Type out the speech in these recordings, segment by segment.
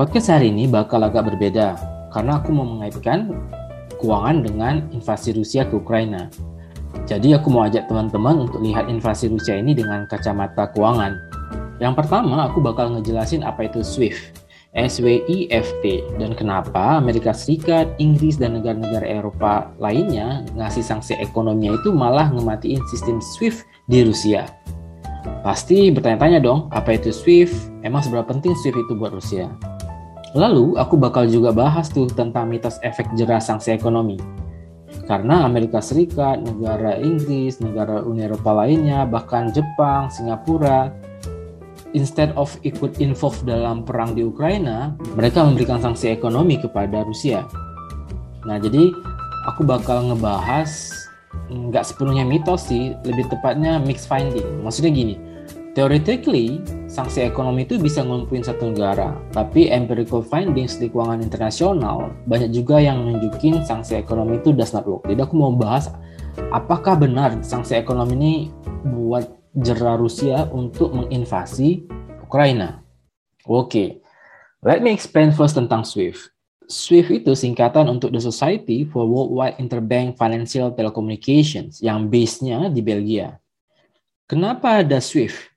Podcast hari ini bakal agak berbeda karena aku mau mengaitkan keuangan dengan invasi Rusia ke Ukraina. Jadi aku mau ajak teman-teman untuk lihat invasi Rusia ini dengan kacamata keuangan. Yang pertama, aku bakal ngejelasin apa itu SWIFT. SWIFT dan kenapa Amerika Serikat, Inggris, dan negara-negara Eropa lainnya ngasih sanksi ekonominya itu malah ngematiin sistem SWIFT di Rusia. Pasti bertanya-tanya dong, apa itu SWIFT? Emang seberapa penting SWIFT itu buat Rusia? Lalu aku bakal juga bahas tuh tentang mitos efek jerah sanksi ekonomi. Karena Amerika Serikat, negara Inggris, negara Uni Eropa lainnya, bahkan Jepang, Singapura, instead of ikut involved dalam perang di Ukraina, mereka memberikan sanksi ekonomi kepada Rusia. Nah, jadi aku bakal ngebahas nggak sepenuhnya mitos sih, lebih tepatnya mixed finding. Maksudnya gini, Theoretically, sanksi ekonomi itu bisa ngumpuin satu negara, tapi empirical findings di keuangan internasional banyak juga yang nunjukin sanksi ekonomi itu does not work. Jadi aku mau bahas apakah benar sanksi ekonomi ini buat jerah Rusia untuk menginvasi Ukraina. Oke, okay. let me explain first tentang SWIFT. SWIFT itu singkatan untuk The Society for Worldwide Interbank Financial Telecommunications yang base-nya di Belgia. Kenapa ada SWIFT?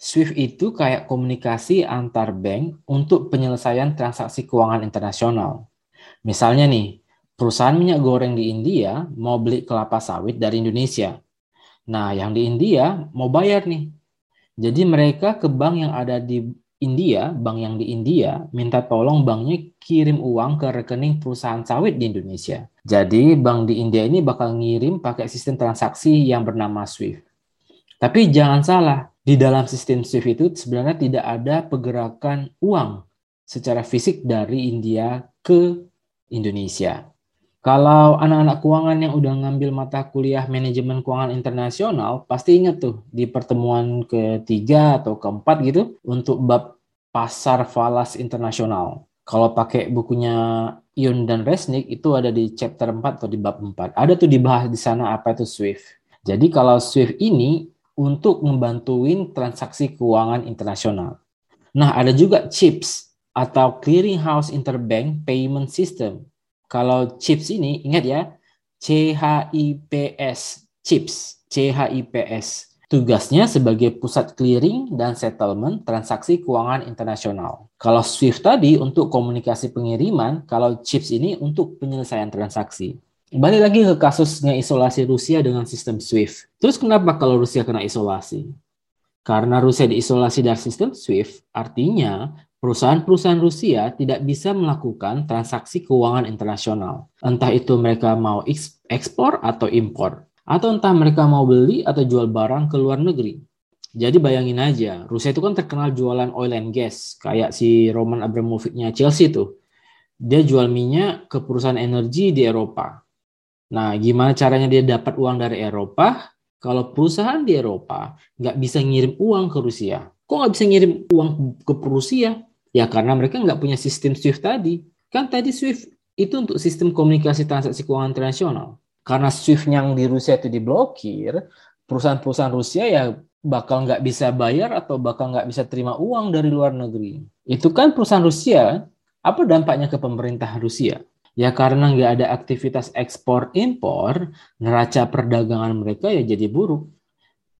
SWIFT itu kayak komunikasi antar bank untuk penyelesaian transaksi keuangan internasional. Misalnya nih, perusahaan minyak goreng di India mau beli kelapa sawit dari Indonesia. Nah, yang di India mau bayar nih. Jadi mereka ke bank yang ada di India, bank yang di India, minta tolong banknya kirim uang ke rekening perusahaan sawit di Indonesia. Jadi bank di India ini bakal ngirim pakai sistem transaksi yang bernama SWIFT. Tapi jangan salah, di dalam sistem SWIFT itu sebenarnya tidak ada pergerakan uang secara fisik dari India ke Indonesia. Kalau anak-anak keuangan yang udah ngambil mata kuliah manajemen keuangan internasional, pasti ingat tuh di pertemuan ketiga atau keempat gitu untuk bab pasar falas internasional. Kalau pakai bukunya Ion dan Resnick itu ada di chapter 4 atau di bab 4. Ada tuh dibahas di sana apa itu SWIFT. Jadi kalau SWIFT ini untuk membantuin transaksi keuangan internasional. Nah, ada juga CHIPS atau Clearing House Interbank Payment System. Kalau CHIPS ini, ingat ya, CHIPS, CHIPS, CHIPS. Tugasnya sebagai pusat clearing dan settlement transaksi keuangan internasional. Kalau SWIFT tadi untuk komunikasi pengiriman, kalau CHIPS ini untuk penyelesaian transaksi. Balik lagi ke kasusnya isolasi Rusia dengan sistem SWIFT. Terus kenapa kalau Rusia kena isolasi? Karena Rusia diisolasi dari sistem SWIFT, artinya perusahaan-perusahaan Rusia tidak bisa melakukan transaksi keuangan internasional. Entah itu mereka mau ekspor atau impor. Atau entah mereka mau beli atau jual barang ke luar negeri. Jadi bayangin aja, Rusia itu kan terkenal jualan oil and gas, kayak si Roman Abramovich-nya Chelsea tuh. Dia jual minyak ke perusahaan energi di Eropa Nah, gimana caranya dia dapat uang dari Eropa? Kalau perusahaan di Eropa nggak bisa ngirim uang ke Rusia, kok nggak bisa ngirim uang ke Rusia? Ya karena mereka nggak punya sistem SWIFT tadi. Kan tadi SWIFT itu untuk sistem komunikasi transaksi keuangan internasional. Karena SWIFT yang di Rusia itu diblokir, perusahaan-perusahaan Rusia ya bakal nggak bisa bayar atau bakal nggak bisa terima uang dari luar negeri. Itu kan perusahaan Rusia, apa dampaknya ke pemerintah Rusia? Ya karena nggak ada aktivitas ekspor impor, neraca perdagangan mereka ya jadi buruk.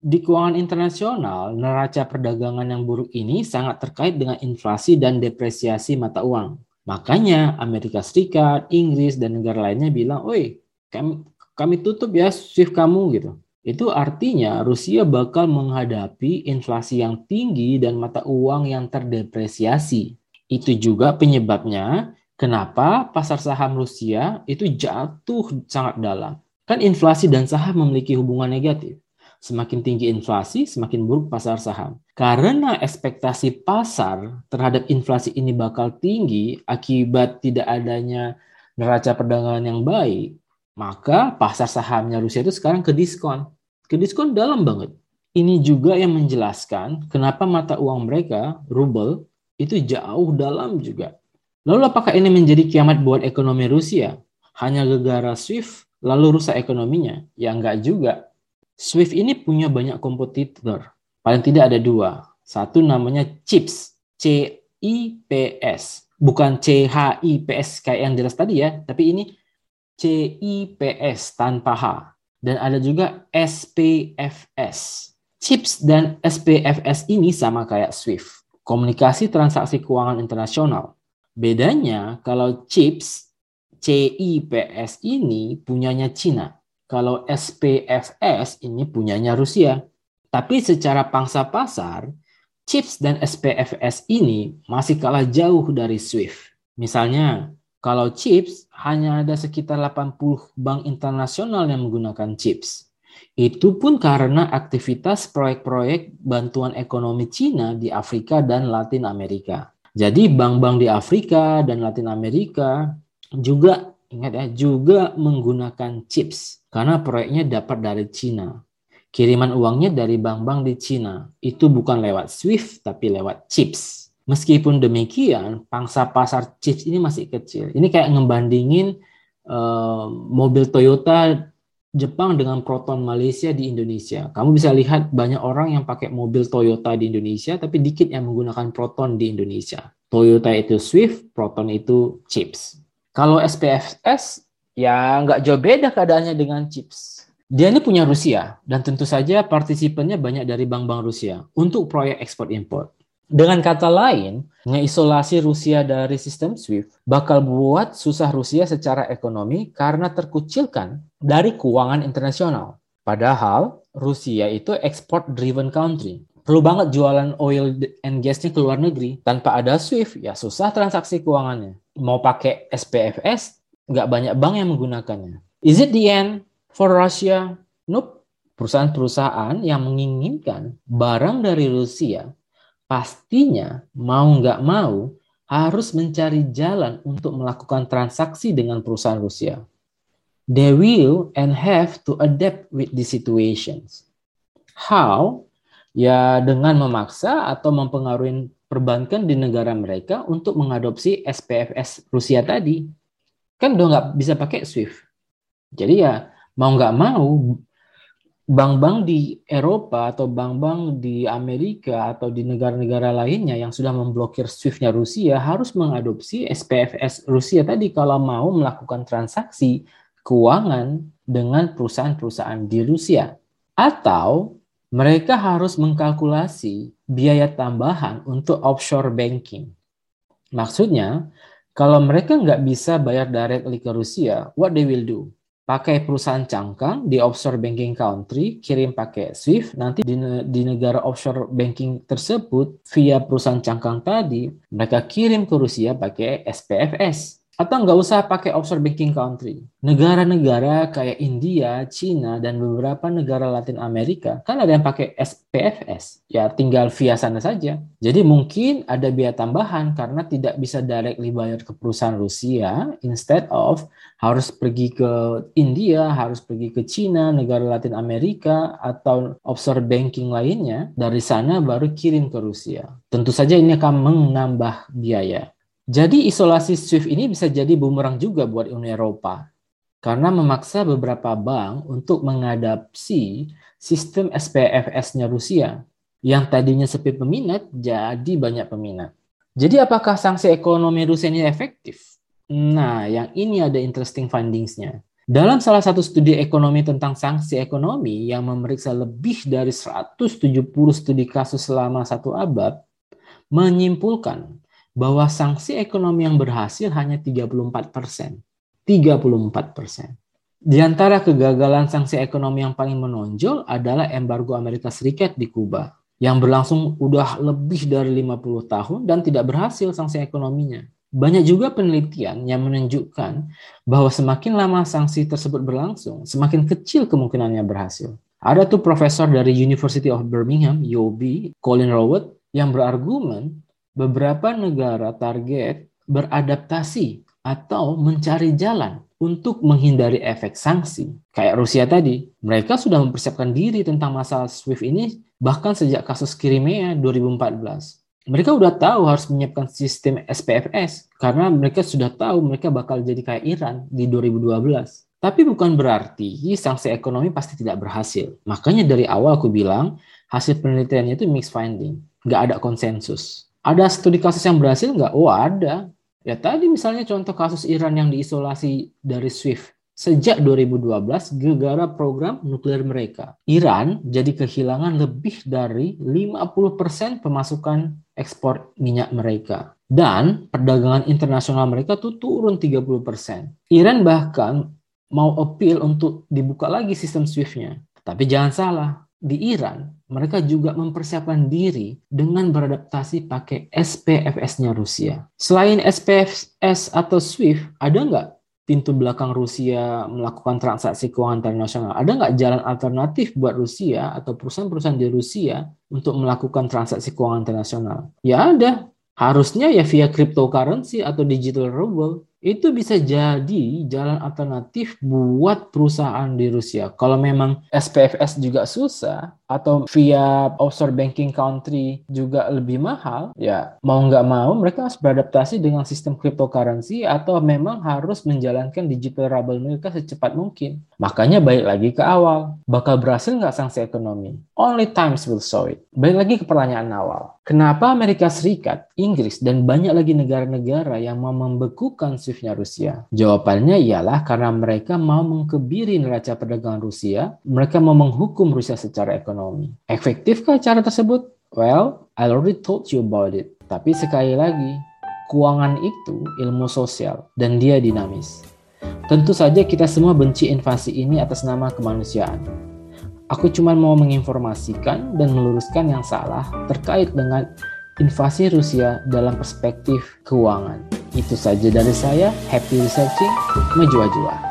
Di keuangan internasional, neraca perdagangan yang buruk ini sangat terkait dengan inflasi dan depresiasi mata uang. Makanya Amerika Serikat, Inggris, dan negara lainnya bilang, oi kami, kami tutup ya shift kamu gitu. Itu artinya Rusia bakal menghadapi inflasi yang tinggi dan mata uang yang terdepresiasi. Itu juga penyebabnya Kenapa pasar saham Rusia itu jatuh sangat dalam? Kan inflasi dan saham memiliki hubungan negatif. Semakin tinggi inflasi, semakin buruk pasar saham. Karena ekspektasi pasar terhadap inflasi ini bakal tinggi akibat tidak adanya neraca perdagangan yang baik, maka pasar sahamnya Rusia itu sekarang ke diskon. Ke diskon dalam banget. Ini juga yang menjelaskan kenapa mata uang mereka, rubel, itu jauh dalam juga. Lalu apakah ini menjadi kiamat buat ekonomi Rusia? Hanya gegara SWIFT lalu rusak ekonominya? Ya enggak juga. SWIFT ini punya banyak kompetitor. Paling tidak ada dua. Satu namanya CHIPS, CIPS. Bukan CHIPS kayak yang jelas tadi ya, tapi ini CIPS tanpa H. Dan ada juga SPFS. CHIPS dan SPFS ini sama kayak SWIFT, komunikasi transaksi keuangan internasional. Bedanya kalau CHIPS, CIPS ini punyanya Cina. Kalau SPFS ini punyanya Rusia. Tapi secara pangsa pasar, CHIPS dan SPFS ini masih kalah jauh dari SWIFT. Misalnya, kalau CHIPS hanya ada sekitar 80 bank internasional yang menggunakan CHIPS. Itu pun karena aktivitas proyek-proyek bantuan ekonomi Cina di Afrika dan Latin Amerika. Jadi bank-bank di Afrika dan Latin Amerika juga ingat ya juga menggunakan CHIPS karena proyeknya dapat dari Cina. Kiriman uangnya dari bank-bank di Cina. Itu bukan lewat SWIFT, tapi lewat CHIPS. Meskipun demikian, pangsa pasar CHIPS ini masih kecil. Ini kayak ngebandingin uh, mobil Toyota Jepang dengan Proton Malaysia di Indonesia. Kamu bisa lihat banyak orang yang pakai mobil Toyota di Indonesia, tapi dikit yang menggunakan Proton di Indonesia. Toyota itu Swift, Proton itu Chips. Kalau SPFS, ya nggak jauh beda keadaannya dengan Chips. Dia ini punya Rusia dan tentu saja partisipannya banyak dari bank-bank Rusia untuk proyek ekspor impor. Dengan kata lain, ngeisolasi Rusia dari sistem SWIFT bakal buat susah Rusia secara ekonomi karena terkucilkan dari keuangan internasional. Padahal Rusia itu export driven country. Perlu banget jualan oil and gasnya ke luar negeri. Tanpa ada SWIFT, ya susah transaksi keuangannya. Mau pakai SPFS, nggak banyak bank yang menggunakannya. Is it the end? For Russia, nope. Perusahaan-perusahaan yang menginginkan barang dari Rusia pastinya mau nggak mau harus mencari jalan untuk melakukan transaksi dengan perusahaan Rusia. They will and have to adapt with the situations. How? Ya dengan memaksa atau mempengaruhi perbankan di negara mereka untuk mengadopsi SPFS Rusia tadi. Kan udah nggak bisa pakai SWIFT. Jadi ya mau nggak mau bank-bank di Eropa atau bank-bank di Amerika atau di negara-negara lainnya yang sudah memblokir SWIFT-nya Rusia harus mengadopsi SPFS Rusia tadi kalau mau melakukan transaksi keuangan dengan perusahaan-perusahaan di Rusia. Atau mereka harus mengkalkulasi biaya tambahan untuk offshore banking. Maksudnya, kalau mereka nggak bisa bayar directly ke Rusia, what they will do? Pakai perusahaan cangkang di offshore banking country, kirim pakai SWIFT, nanti di, di negara offshore banking tersebut via perusahaan cangkang tadi, mereka kirim ke Rusia pakai SPFS. Atau nggak usah pakai offshore banking country. Negara-negara kayak India, China, dan beberapa negara Latin Amerika, kan ada yang pakai SPFS. Ya tinggal via sana saja. Jadi mungkin ada biaya tambahan karena tidak bisa directly bayar ke perusahaan Rusia, instead of harus pergi ke India, harus pergi ke China, negara Latin Amerika, atau offshore banking lainnya, dari sana baru kirim ke Rusia. Tentu saja ini akan menambah biaya. Jadi isolasi SWIFT ini bisa jadi bumerang juga buat Uni Eropa karena memaksa beberapa bank untuk mengadapsi sistem SPFS-nya Rusia yang tadinya sepi peminat jadi banyak peminat. Jadi apakah sanksi ekonomi Rusia ini efektif? Nah, yang ini ada interesting findings-nya. Dalam salah satu studi ekonomi tentang sanksi ekonomi yang memeriksa lebih dari 170 studi kasus selama satu abad, menyimpulkan bahwa sanksi ekonomi yang berhasil hanya 34 persen. 34 persen. Di antara kegagalan sanksi ekonomi yang paling menonjol adalah embargo Amerika Serikat di Kuba yang berlangsung udah lebih dari 50 tahun dan tidak berhasil sanksi ekonominya. Banyak juga penelitian yang menunjukkan bahwa semakin lama sanksi tersebut berlangsung, semakin kecil kemungkinannya berhasil. Ada tuh profesor dari University of Birmingham, UOB, Colin Rowett, yang berargumen beberapa negara target beradaptasi atau mencari jalan untuk menghindari efek sanksi. Kayak Rusia tadi, mereka sudah mempersiapkan diri tentang masalah SWIFT ini bahkan sejak kasus Crimea 2014. Mereka sudah tahu harus menyiapkan sistem SPFS karena mereka sudah tahu mereka bakal jadi kayak Iran di 2012. Tapi bukan berarti sanksi ekonomi pasti tidak berhasil. Makanya dari awal aku bilang hasil penelitiannya itu mixed finding, nggak ada konsensus. Ada studi kasus yang berhasil nggak? Oh ada. Ya tadi misalnya contoh kasus Iran yang diisolasi dari SWIFT sejak 2012 gara-gara program nuklir mereka. Iran jadi kehilangan lebih dari 50% pemasukan ekspor minyak mereka. Dan perdagangan internasional mereka tuh turun 30%. Iran bahkan mau appeal untuk dibuka lagi sistem SWIFT-nya. Tapi jangan salah, di Iran mereka juga mempersiapkan diri dengan beradaptasi pakai SPFS-nya Rusia. Selain SPFS atau SWIFT, ada nggak pintu belakang Rusia melakukan transaksi keuangan internasional? Ada nggak jalan alternatif buat Rusia atau perusahaan-perusahaan di Rusia untuk melakukan transaksi keuangan internasional? Ya ada. Harusnya ya via cryptocurrency atau digital ruble itu bisa jadi jalan alternatif buat perusahaan di Rusia. Kalau memang SPFS juga susah atau via offshore banking country juga lebih mahal, ya mau nggak mau mereka harus beradaptasi dengan sistem cryptocurrency atau memang harus menjalankan digital ruble mereka secepat mungkin. Makanya balik lagi ke awal, bakal berhasil nggak sanksi ekonomi? Only times will show it. Balik lagi ke pertanyaan awal. Kenapa Amerika Serikat, Inggris, dan banyak lagi negara-negara yang mau membekukan SWIFT-nya Rusia? Jawabannya ialah karena mereka mau mengkebiri neraca perdagangan Rusia, mereka mau menghukum Rusia secara ekonomi. Efektifkah cara tersebut? Well, I already told you about it. Tapi sekali lagi, keuangan itu ilmu sosial dan dia dinamis. Tentu saja kita semua benci invasi ini atas nama kemanusiaan. Aku cuma mau menginformasikan dan meluruskan yang salah terkait dengan invasi Rusia dalam perspektif keuangan. Itu saja dari saya. Happy researching. Menjua-jua.